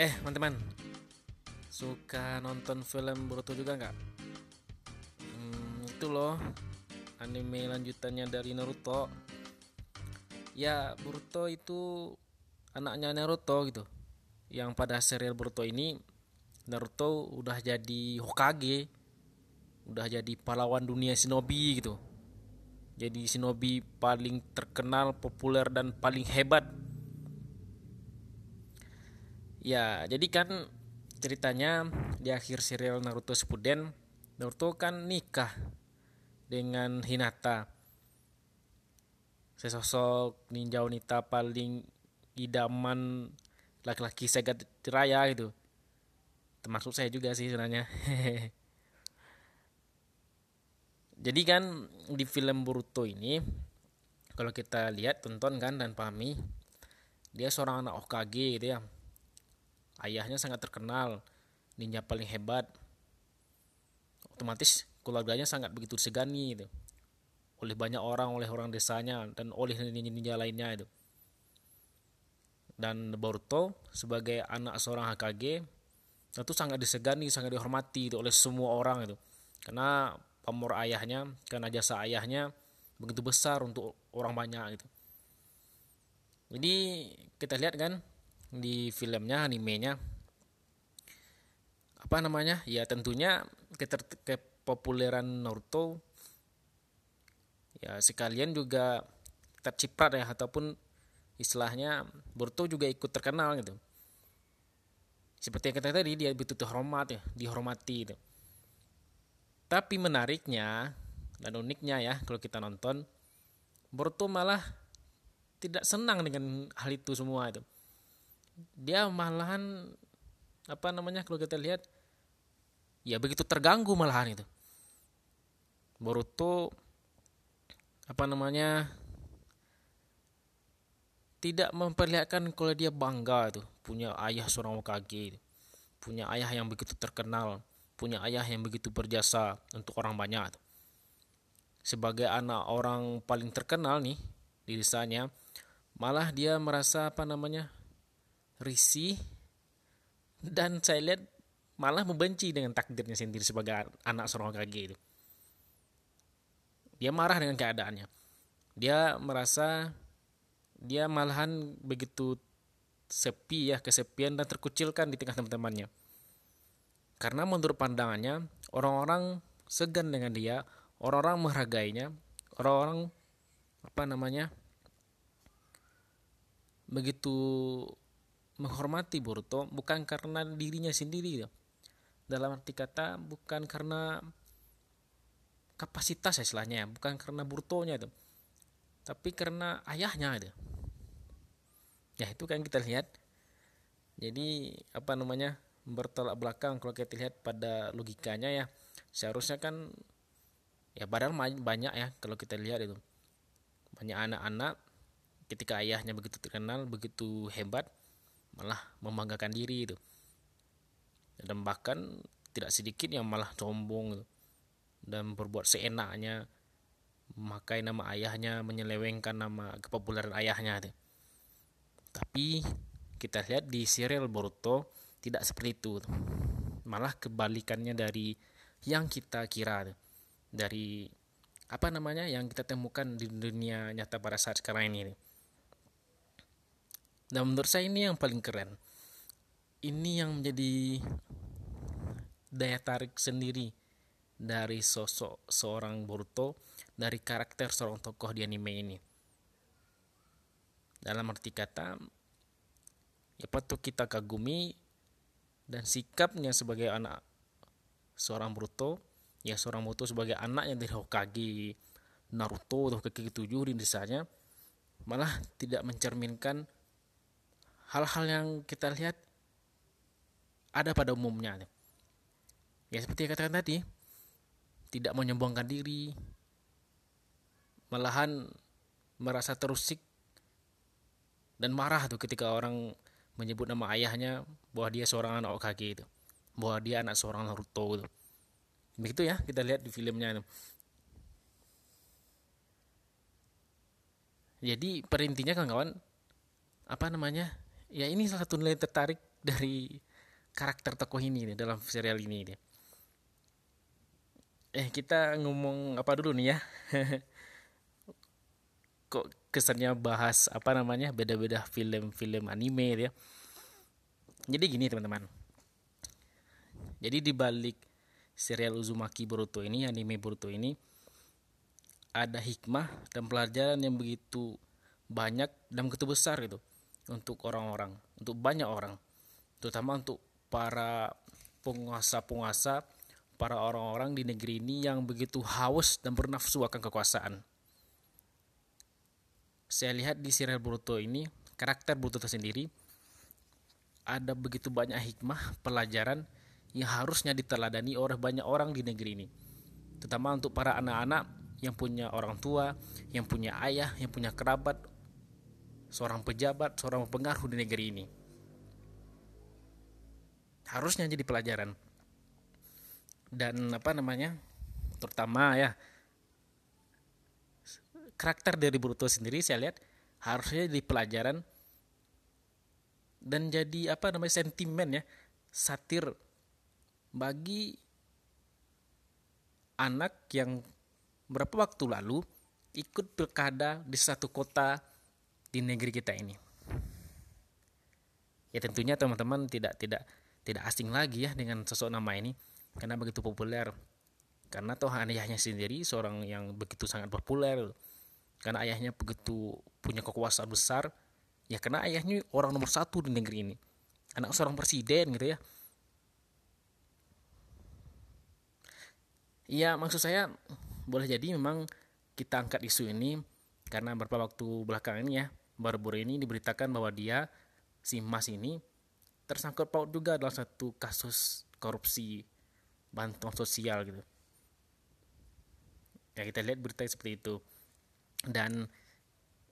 Eh teman-teman. Suka nonton film Boruto juga nggak? Hmm, itu loh. Anime lanjutannya dari Naruto. Ya Boruto itu Anaknya Naruto gitu. Yang pada serial Boruto ini Naruto udah jadi Hokage. Udah jadi pahlawan dunia shinobi gitu. Jadi shinobi paling terkenal, populer, dan paling hebat Ya, jadi kan ceritanya di akhir serial Naruto Shippuden, Naruto kan nikah dengan Hinata. Sesosok ninja wanita paling idaman laki-laki segat raya gitu. Termasuk saya juga sih sebenarnya. Jadi kan di film Boruto ini kalau kita lihat tonton kan dan pahami dia seorang anak Hokage gitu ya ayahnya sangat terkenal ninja paling hebat. Otomatis keluarganya sangat begitu disegani itu oleh banyak orang oleh orang desanya dan oleh ninja-ninja lainnya itu. Dan Boruto sebagai anak seorang HKG tentu sangat disegani sangat dihormati itu oleh semua orang itu. Karena pamor ayahnya karena jasa ayahnya begitu besar untuk orang banyak itu jadi kita lihat kan di filmnya animenya. Apa namanya? Ya tentunya kepopuleran Naruto ya sekalian juga terciprat ya ataupun istilahnya Boruto juga ikut terkenal gitu. Seperti yang kita tadi dia betul hormat ya dihormati itu. Tapi menariknya dan uniknya ya kalau kita nonton Boruto malah tidak senang dengan hal itu semua itu dia malahan apa namanya kalau kita lihat ya begitu terganggu malahan itu. Boruto apa namanya tidak memperlihatkan kalau dia bangga itu. Punya ayah seorang Hokage punya ayah yang begitu terkenal. Punya ayah yang begitu berjasa untuk orang banyak itu. sebagai anak orang paling terkenal nih di desanya malah dia merasa apa namanya risih dan saya lihat malah membenci dengan takdirnya sendiri sebagai anak seorang Hokage itu. Dia marah dengan keadaannya. Dia merasa dia malahan begitu sepi ya, kesepian dan terkucilkan di tengah teman-temannya. Karena menurut pandangannya, orang-orang segan dengan dia, orang-orang menghargainya, orang-orang apa namanya? begitu menghormati Boruto bukan karena dirinya sendiri ya. Dalam arti kata bukan karena kapasitas ya istilahnya, bukan karena Borutonya itu. Tapi karena ayahnya itu. Ya itu kan kita lihat. Jadi apa namanya? bertolak belakang kalau kita lihat pada logikanya ya. Seharusnya kan ya padahal banyak ya kalau kita lihat itu. Banyak anak-anak ketika ayahnya begitu terkenal, begitu hebat, malah membanggakan diri itu. Dan bahkan tidak sedikit yang malah sombong dan berbuat seenaknya memakai nama ayahnya menyelewengkan nama kepopuleran ayahnya itu. tapi kita lihat di serial Boruto tidak seperti itu malah kebalikannya dari yang kita kira dari apa namanya yang kita temukan di dunia nyata pada saat sekarang ini dan menurut saya ini yang paling keren. Ini yang menjadi daya tarik sendiri dari sosok seorang Boruto dari karakter seorang tokoh di anime ini. Dalam arti kata ya patut kita kagumi dan sikapnya sebagai anak seorang Boruto ya seorang Boruto sebagai anaknya dari Hokage Naruto atau kaki ketujuh di desanya malah tidak mencerminkan hal-hal yang kita lihat ada pada umumnya. Ya seperti yang katakan tadi, tidak menyombongkan diri, malahan merasa terusik dan marah tuh ketika orang menyebut nama ayahnya bahwa dia seorang anak Okage itu, bahwa dia anak seorang Naruto itu. Begitu ya kita lihat di filmnya. Jadi perintinya kawan-kawan apa namanya ya ini salah satu nilai tertarik dari karakter tokoh ini nih, dalam serial ini nih. Eh kita ngomong apa dulu nih ya? Kok kesannya bahas apa namanya beda-beda film-film anime ya? Jadi gini teman-teman. Jadi di balik serial Uzumaki Boruto ini, anime Boruto ini ada hikmah dan pelajaran yang begitu banyak dan begitu besar gitu untuk orang-orang, untuk banyak orang, terutama untuk para penguasa-penguasa, para orang-orang di negeri ini yang begitu haus dan bernafsu akan kekuasaan. Saya lihat di serial Boruto ini, karakter Boruto sendiri ada begitu banyak hikmah, pelajaran yang harusnya diteladani oleh banyak orang di negeri ini. Terutama untuk para anak-anak yang punya orang tua, yang punya ayah, yang punya kerabat, seorang pejabat, seorang pengaruh di negeri ini. Harusnya jadi pelajaran. Dan apa namanya? Terutama ya karakter dari Boruto sendiri saya lihat harusnya jadi pelajaran dan jadi apa namanya sentimen ya satir bagi anak yang berapa waktu lalu ikut pilkada di satu kota di negeri kita ini. Ya tentunya teman-teman tidak tidak tidak asing lagi ya dengan sosok nama ini karena begitu populer. Karena toh ayahnya sendiri seorang yang begitu sangat populer. Karena ayahnya begitu punya kekuasaan besar. Ya karena ayahnya orang nomor satu di negeri ini. Anak seorang presiden gitu ya. Ya maksud saya boleh jadi memang kita angkat isu ini karena beberapa waktu belakangan ini ya baru-baru ini diberitakan bahwa dia si Mas ini tersangkut paut juga dalam satu kasus korupsi bantuan sosial gitu. Ya kita lihat berita seperti itu. Dan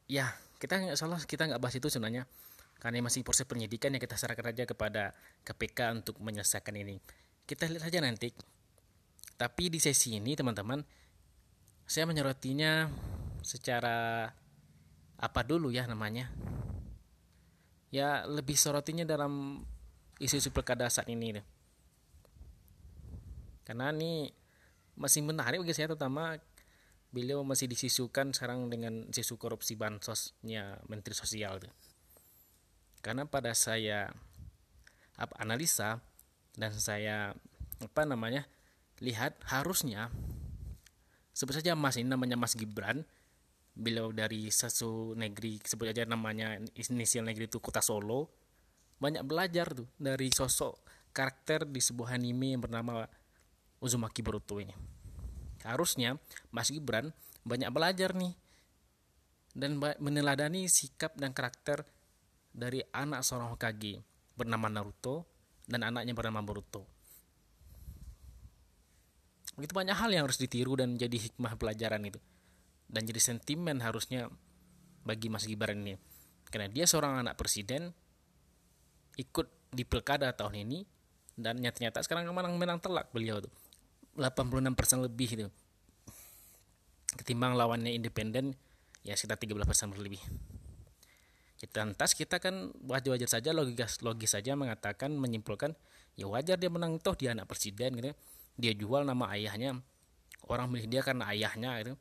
ya kita nggak salah kita nggak bahas itu sebenarnya karena masih proses penyidikan yang kita serahkan aja kepada KPK untuk menyelesaikan ini. Kita lihat saja nanti. Tapi di sesi ini teman-teman saya menyerotinya secara apa dulu ya namanya ya lebih sorotinya dalam isu-isu pilkada saat ini deh. karena ini masih menarik bagi saya terutama beliau masih disisukan sekarang dengan isu korupsi bansosnya menteri sosial deh. karena pada saya apa analisa dan saya apa namanya lihat harusnya sebut saja Mas ini namanya Mas Gibran beliau dari satu negeri sebut aja namanya inisial negeri itu kota Solo. Banyak belajar tuh dari sosok karakter di sebuah anime yang bernama Uzumaki Boruto ini. Harusnya Mas Gibran banyak belajar nih dan meneladani sikap dan karakter dari anak seorang Hokage bernama Naruto dan anaknya bernama Boruto. Begitu banyak hal yang harus ditiru dan jadi hikmah pelajaran itu dan jadi sentimen harusnya bagi Mas Gibran ini. Karena dia seorang anak presiden ikut di pilkada tahun ini dan nyata-nyata sekarang menang menang telak beliau tuh. 86% lebih itu. Ketimbang lawannya independen ya sekitar 13% lebih lantas kita kan wajar-wajar saja logis logis saja mengatakan menyimpulkan ya wajar dia menang toh dia anak presiden gitu dia jual nama ayahnya orang milih dia karena ayahnya gitu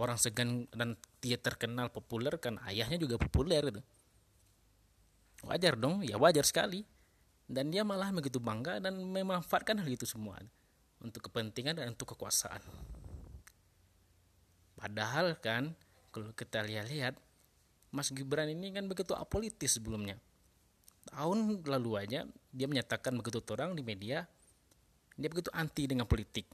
orang segan dan dia terkenal populer kan ayahnya juga populer gitu. Wajar dong ya wajar sekali. Dan dia malah begitu bangga dan memanfaatkan hal itu semua untuk kepentingan dan untuk kekuasaan. Padahal kan kalau kita lihat-lihat Mas Gibran ini kan begitu apolitis sebelumnya. Tahun lalu aja dia menyatakan begitu orang di media dia begitu anti dengan politik.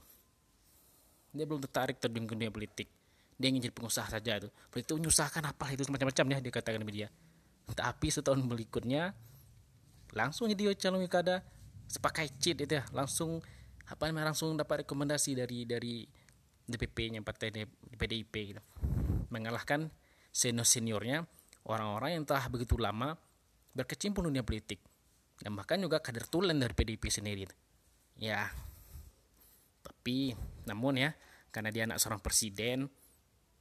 Dia belum tertarik terjun ke dunia politik dia ingin jadi pengusaha saja itu. Itu menyusahkan apa itu macam-macam ya dia katakan media. Tapi setahun berikutnya langsung jadi calon wilkada sepakai cheat itu ya. Langsung apa namanya langsung dapat rekomendasi dari dari DPP-nya partai PDIP gitu. Mengalahkan senior seniornya orang-orang yang telah begitu lama berkecimpung dunia politik. Dan bahkan juga kader tulen dari PDIP sendiri gitu. ya. Tapi namun ya karena dia anak seorang presiden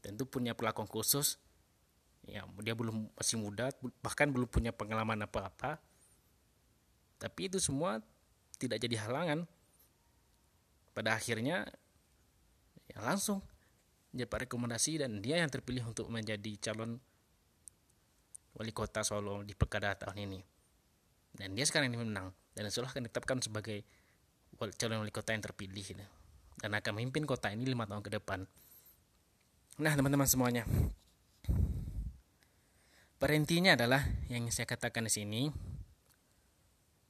tentu punya perlakuan khusus ya dia belum masih muda bahkan belum punya pengalaman apa-apa Tapi itu semua tidak jadi halangan. Pada akhirnya ya langsung dapat rekomendasi dan dia yang terpilih untuk menjadi calon wali kota Solo di Pilkada tahun ini. Dan dia sekarang ini menang dan insya akan ditetapkan sebagai calon wali kota yang terpilih dan akan memimpin kota ini lima tahun ke depan. Nah teman-teman semuanya, perintinya adalah yang saya katakan di sini,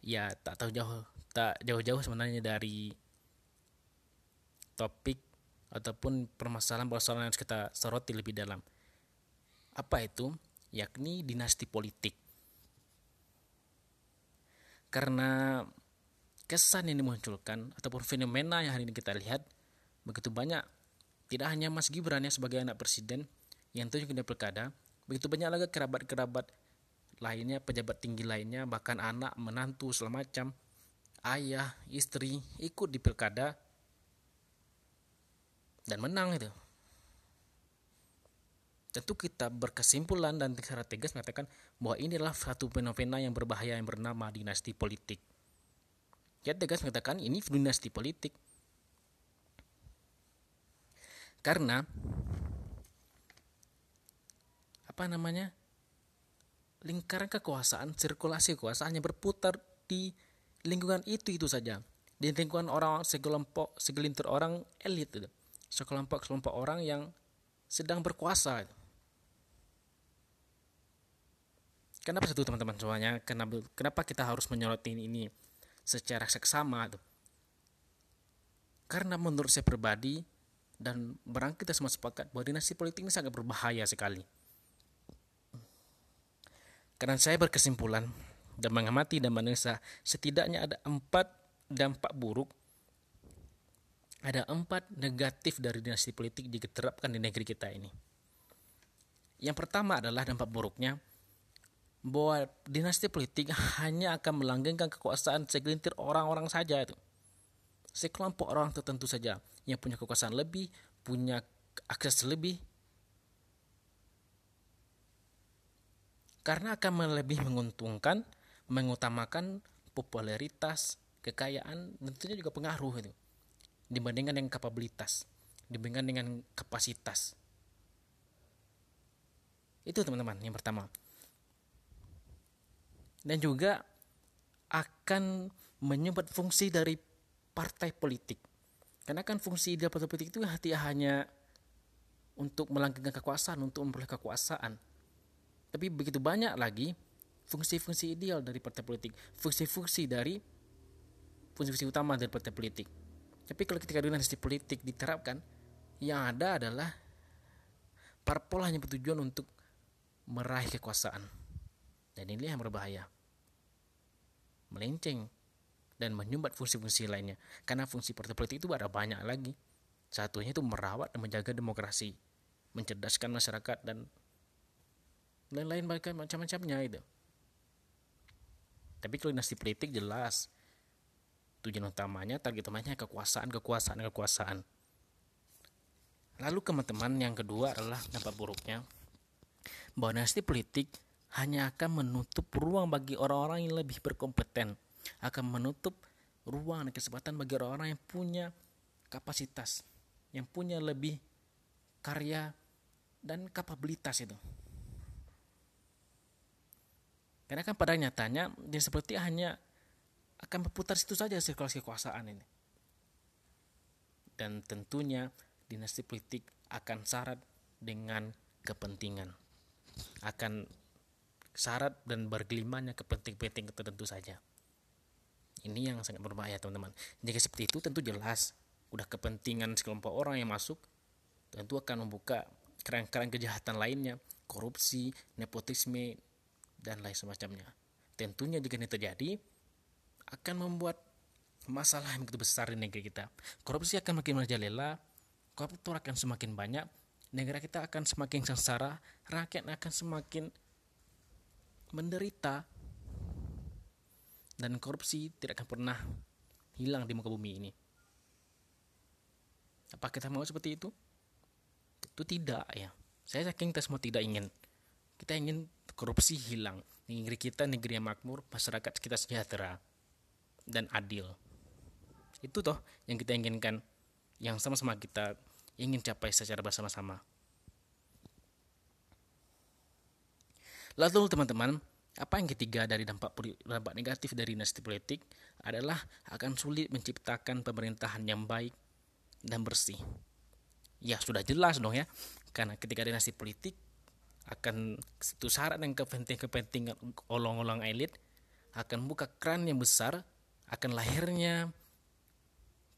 ya tak tahu jauh tak jauh-jauh sebenarnya dari topik ataupun permasalahan-permasalahan yang harus kita soroti lebih dalam. Apa itu? Yakni dinasti politik. Karena kesan yang dimunculkan ataupun fenomena yang hari ini kita lihat begitu banyak tidak hanya Mas Gibran ya sebagai anak presiden yang tunjuk di pilkada begitu banyak lagi kerabat-kerabat lainnya pejabat tinggi lainnya bahkan anak menantu segala macam ayah istri ikut di pilkada dan menang itu tentu kita berkesimpulan dan secara tegas mengatakan bahwa inilah satu fenomena yang berbahaya yang bernama dinasti politik dia tegas mengatakan ini dinasti politik. Karena apa namanya? lingkaran kekuasaan, sirkulasi kekuasaannya berputar di lingkungan itu itu saja. Di lingkungan orang sekelompok, segelintir orang elit itu. Sekelompok kelompok orang yang sedang berkuasa. Kenapa satu teman-teman semuanya? Kenapa, kenapa kita harus menyoroti ini? secara seksama. Karena menurut saya pribadi dan barang kita semua sepakat bahwa dinasti politik ini sangat berbahaya sekali. Karena saya berkesimpulan dan mengamati dan menesa setidaknya ada empat dampak buruk ada empat negatif dari dinasti politik diterapkan di negeri kita ini. Yang pertama adalah dampak buruknya bahwa dinasti politik hanya akan melanggengkan kekuasaan segelintir orang-orang saja itu. Sekelompok orang tertentu saja yang punya kekuasaan lebih, punya akses lebih. Karena akan lebih menguntungkan, mengutamakan popularitas, kekayaan, tentunya juga pengaruh itu. Dibandingkan dengan kapabilitas, dibandingkan dengan kapasitas. Itu teman-teman yang pertama dan juga akan menyumbat fungsi dari partai politik. Karena kan fungsi dari partai politik itu hati hanya untuk melanggengkan kekuasaan, untuk memperoleh kekuasaan. Tapi begitu banyak lagi fungsi-fungsi ideal dari partai politik, fungsi-fungsi dari fungsi-fungsi utama dari partai politik. Tapi kalau ketika dinasti politik diterapkan, yang ada adalah parpol hanya bertujuan untuk meraih kekuasaan. Dan ini yang berbahaya melenceng dan menyumbat fungsi-fungsi lainnya. Karena fungsi partai politik itu ada banyak lagi. Satunya itu merawat dan menjaga demokrasi, mencerdaskan masyarakat dan lain-lain macam-macamnya itu. Tapi kalau dinasti politik jelas tujuan utamanya, target utamanya kekuasaan, kekuasaan, kekuasaan. Lalu teman-teman yang kedua adalah dampak buruknya bahwa dinasti politik hanya akan menutup ruang bagi orang-orang yang lebih berkompeten, akan menutup ruang dan kesempatan bagi orang-orang yang punya kapasitas, yang punya lebih karya dan kapabilitas itu. Karena kan pada nyatanya dia seperti hanya akan berputar situ saja sirkulasi kekuasaan ini. Dan tentunya dinasti politik akan syarat dengan kepentingan. Akan syarat dan bergelimanya kepenting-penting tertentu saja. Ini yang sangat berbahaya teman-teman. Jika seperti itu tentu jelas udah kepentingan sekelompok orang yang masuk tentu akan membuka kerang-kerang kejahatan lainnya, korupsi, nepotisme dan lain semacamnya. Tentunya jika ini terjadi akan membuat masalah yang begitu besar di negeri kita. Korupsi akan makin merajalela, koruptor akan semakin banyak, negara kita akan semakin sengsara, rakyat akan semakin menderita dan korupsi tidak akan pernah hilang di muka bumi ini. Apa kita mau seperti itu? Itu tidak ya. Saya yakin kita semua tidak ingin. Kita ingin korupsi hilang. Negeri kita negeri yang makmur, masyarakat kita sejahtera. dan adil. Itu toh yang kita inginkan, yang sama-sama kita ingin capai secara bersama-sama. Lalu teman-teman, apa yang ketiga dari dampak dampak negatif dari dinasti politik adalah akan sulit menciptakan pemerintahan yang baik dan bersih. Ya sudah jelas dong ya, karena ketika dinasti politik akan itu syarat dan kepentingan-kepentingan olong-olong elit akan buka keran yang besar akan lahirnya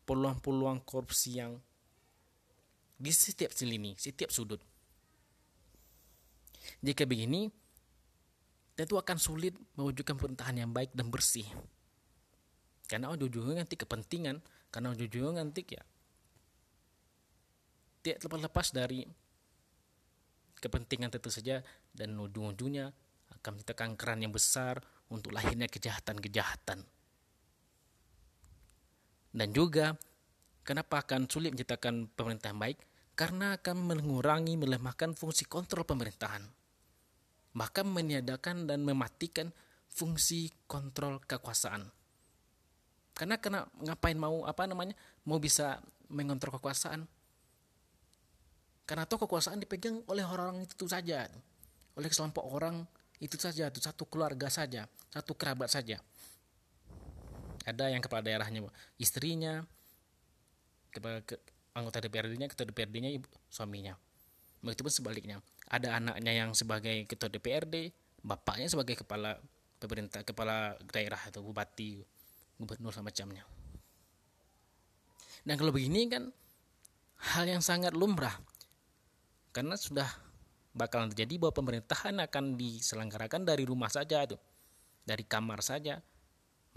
peluang-peluang korupsi yang di setiap lini, setiap sudut. Jika begini, tentu akan sulit mewujudkan pemerintahan yang baik dan bersih. Karena ujung-ujungnya nanti kepentingan, karena ujung-ujungnya nanti ya tidak terlepas dari kepentingan tentu saja dan ujung-ujungnya akan menciptakan keran yang besar untuk lahirnya kejahatan-kejahatan. Dan juga kenapa akan sulit menciptakan pemerintahan baik? Karena akan mengurangi, melemahkan fungsi kontrol pemerintahan bahkan meniadakan dan mematikan fungsi kontrol kekuasaan. Karena kena ngapain mau apa namanya mau bisa mengontrol kekuasaan? Karena toh kekuasaan dipegang oleh orang-orang itu saja, oleh sekelompok orang itu saja, itu satu keluarga saja, satu kerabat saja. Ada yang kepala daerahnya istrinya, kepala ke, anggota DPRD-nya, ketua DPRD-nya suaminya. Begitu pun sebaliknya ada anaknya yang sebagai ketua DPRD, bapaknya sebagai kepala pemerintah, kepala daerah atau bupati, gubernur semacamnya. Dan kalau begini kan hal yang sangat lumrah. Karena sudah bakal terjadi bahwa pemerintahan akan diselenggarakan dari rumah saja itu. Dari kamar saja,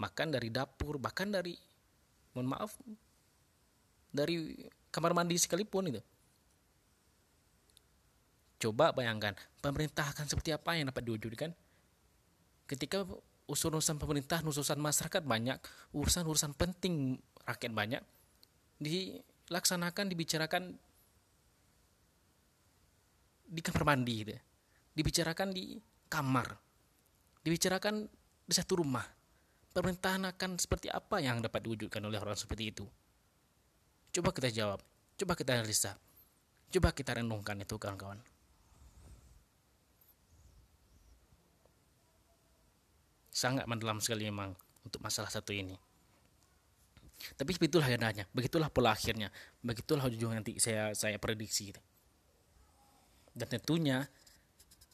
makan dari dapur, bahkan dari mohon maaf dari kamar mandi sekalipun itu. Coba bayangkan, pemerintah akan seperti apa yang dapat diwujudkan? Ketika urusan-urusan pemerintah, urusan masyarakat banyak, urusan-urusan penting rakyat banyak, dilaksanakan, dibicarakan di kamar mandi, gitu. dibicarakan di kamar, dibicarakan di satu rumah. Pemerintahan akan seperti apa yang dapat diwujudkan oleh orang seperti itu? Coba kita jawab, coba kita analisa, coba kita renungkan itu kawan-kawan. Sangat mendalam sekali memang untuk masalah satu ini. Tapi begitulah adanya, begitulah pola akhirnya, begitulah ujung nanti saya saya prediksi. Dan tentunya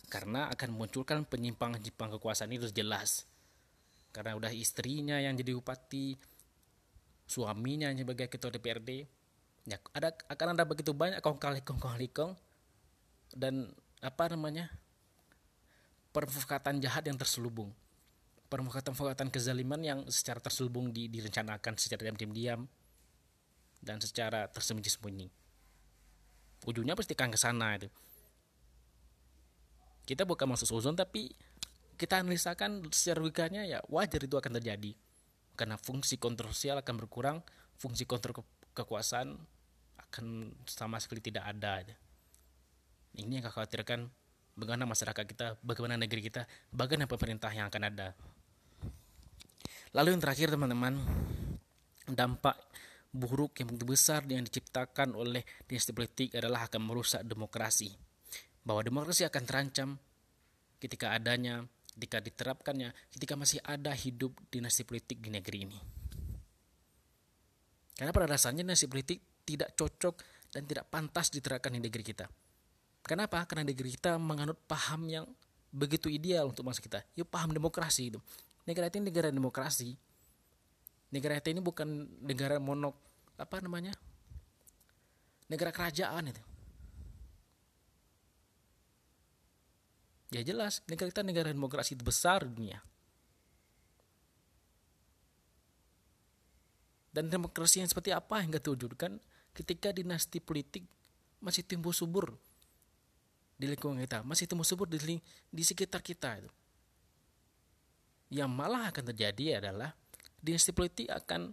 karena akan munculkan penyimpangan-penyimpangan kekuasaan itu jelas. Karena udah istrinya yang jadi bupati, suaminya yang sebagai ketua DPRD, ya ada akan ada begitu banyak kong kali kong kali kong dan apa namanya permufakatan jahat yang terselubung permufakatan-permufakatan kezaliman yang secara terselubung di, direncanakan secara diam-diam dan secara tersembunyi-sembunyi. Ujungnya pasti akan ke sana itu. Kita bukan masuk suzon tapi kita analisakan secara logikanya ya wajar itu akan terjadi. Karena fungsi kontroversial akan berkurang, fungsi kontrol ke kekuasaan akan sama sekali tidak ada. Ini yang khawatirkan bagaimana masyarakat kita, bagaimana negeri kita, bagaimana pemerintah yang akan ada. Lalu yang terakhir teman-teman, dampak buruk yang begitu besar yang diciptakan oleh dinasti politik adalah akan merusak demokrasi. Bahwa demokrasi akan terancam ketika adanya, ketika diterapkannya, ketika masih ada hidup dinasti politik di negeri ini. Karena pada dasarnya dinasti politik tidak cocok dan tidak pantas diterapkan di negeri kita. Kenapa? Karena negeri kita menganut paham yang begitu ideal untuk masa kita. Yuk paham demokrasi itu negara ini negara demokrasi. Negara ini bukan negara monok apa namanya? Negara kerajaan itu. Ya jelas negara kita negara demokrasi besar dunia. Dan demokrasi yang seperti apa yang kita wujudkan ketika dinasti politik masih tumbuh subur di lingkungan kita masih tumbuh subur di, di sekitar kita itu yang malah akan terjadi adalah dinasti politik akan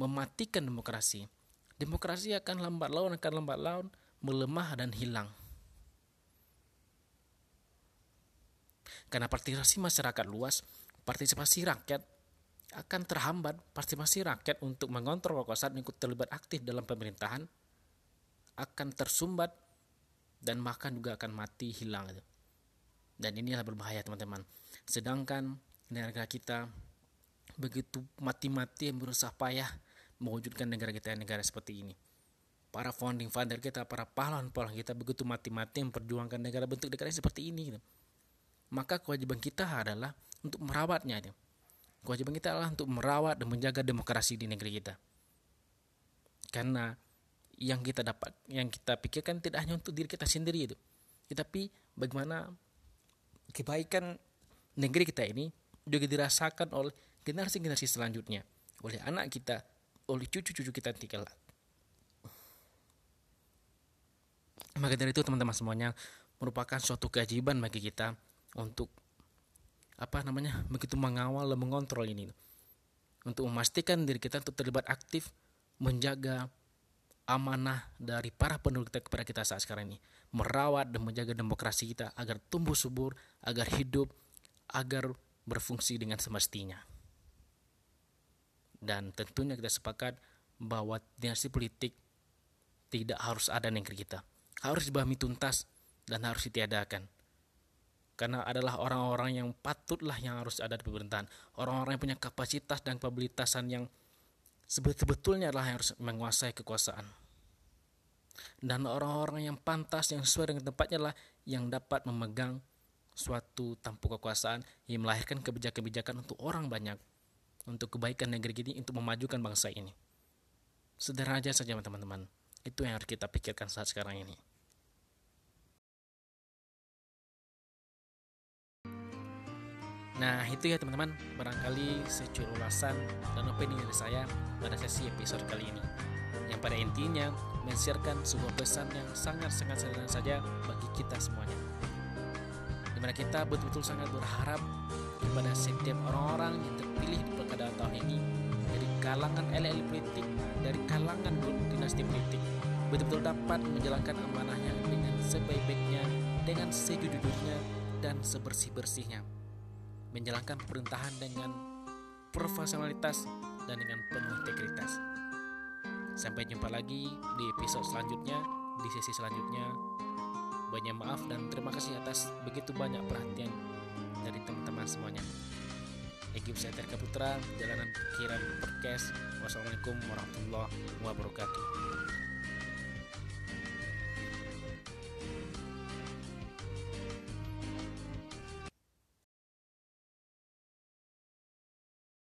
mematikan demokrasi. Demokrasi akan lambat laun, akan lambat laun melemah dan hilang. Karena partisipasi masyarakat luas, partisipasi rakyat akan terhambat pasti masih rakyat untuk mengontrol kekuasaan ikut terlibat aktif dalam pemerintahan akan tersumbat dan bahkan juga akan mati hilang. Dan inilah berbahaya teman-teman. Sedangkan negara kita begitu mati-mati yang berusaha payah mewujudkan negara kita negara seperti ini. Para founding father kita, para pahlawan-pahlawan kita begitu mati-mati memperjuangkan negara bentuk negara seperti ini. Gitu. Maka kewajiban kita adalah untuk merawatnya. Gitu. Kewajiban kita adalah untuk merawat dan menjaga demokrasi di negeri kita. Karena yang kita dapat, yang kita pikirkan tidak hanya untuk diri kita sendiri itu, tetapi bagaimana kebaikan negeri kita ini juga dirasakan oleh generasi-generasi selanjutnya, oleh anak kita, oleh cucu-cucu kita nanti kelak. Maka dari itu teman-teman semuanya merupakan suatu kewajiban bagi kita untuk apa namanya begitu mengawal dan mengontrol ini untuk memastikan diri kita untuk terlibat aktif menjaga amanah dari para penduduk kita kepada kita saat sekarang ini merawat dan menjaga demokrasi kita agar tumbuh subur agar hidup agar berfungsi dengan semestinya. Dan tentunya kita sepakat bahwa dinasti politik tidak harus ada di negeri kita. Harus dibahami tuntas dan harus ditiadakan. Karena adalah orang-orang yang patutlah yang harus ada di pemerintahan. Orang-orang yang punya kapasitas dan kapabilitasan yang sebetulnya adalah yang harus menguasai kekuasaan. Dan orang-orang yang pantas yang sesuai dengan tempatnya lah yang dapat memegang suatu tampuk kekuasaan yang melahirkan kebijakan-kebijakan untuk orang banyak untuk kebaikan negeri ini untuk memajukan bangsa ini. Sederhana saja teman-teman. Itu yang harus kita pikirkan saat sekarang ini. Nah itu ya teman-teman. Barangkali secuil ulasan dan opini dari saya pada sesi episode kali ini. Yang pada intinya mensiarkan sebuah pesan yang sangat-sangat sederhana saja bagi kita semuanya di mana kita betul-betul sangat berharap kepada setiap orang-orang yang terpilih di pilkada tahun ini dari kalangan elit-elit politik dari kalangan dinasti politik betul-betul dapat menjalankan amanahnya dengan sebaik-baiknya dengan sejujurnya dan sebersih-bersihnya menjalankan pemerintahan dengan profesionalitas dan dengan penuh integritas. Sampai jumpa lagi di episode selanjutnya, di sesi selanjutnya. Banyak maaf dan terima kasih atas begitu banyak perhatian dari teman-teman semuanya. Egi saya Terka Putra, Jalanan Pikiran Podcast. Wassalamualaikum warahmatullahi wabarakatuh.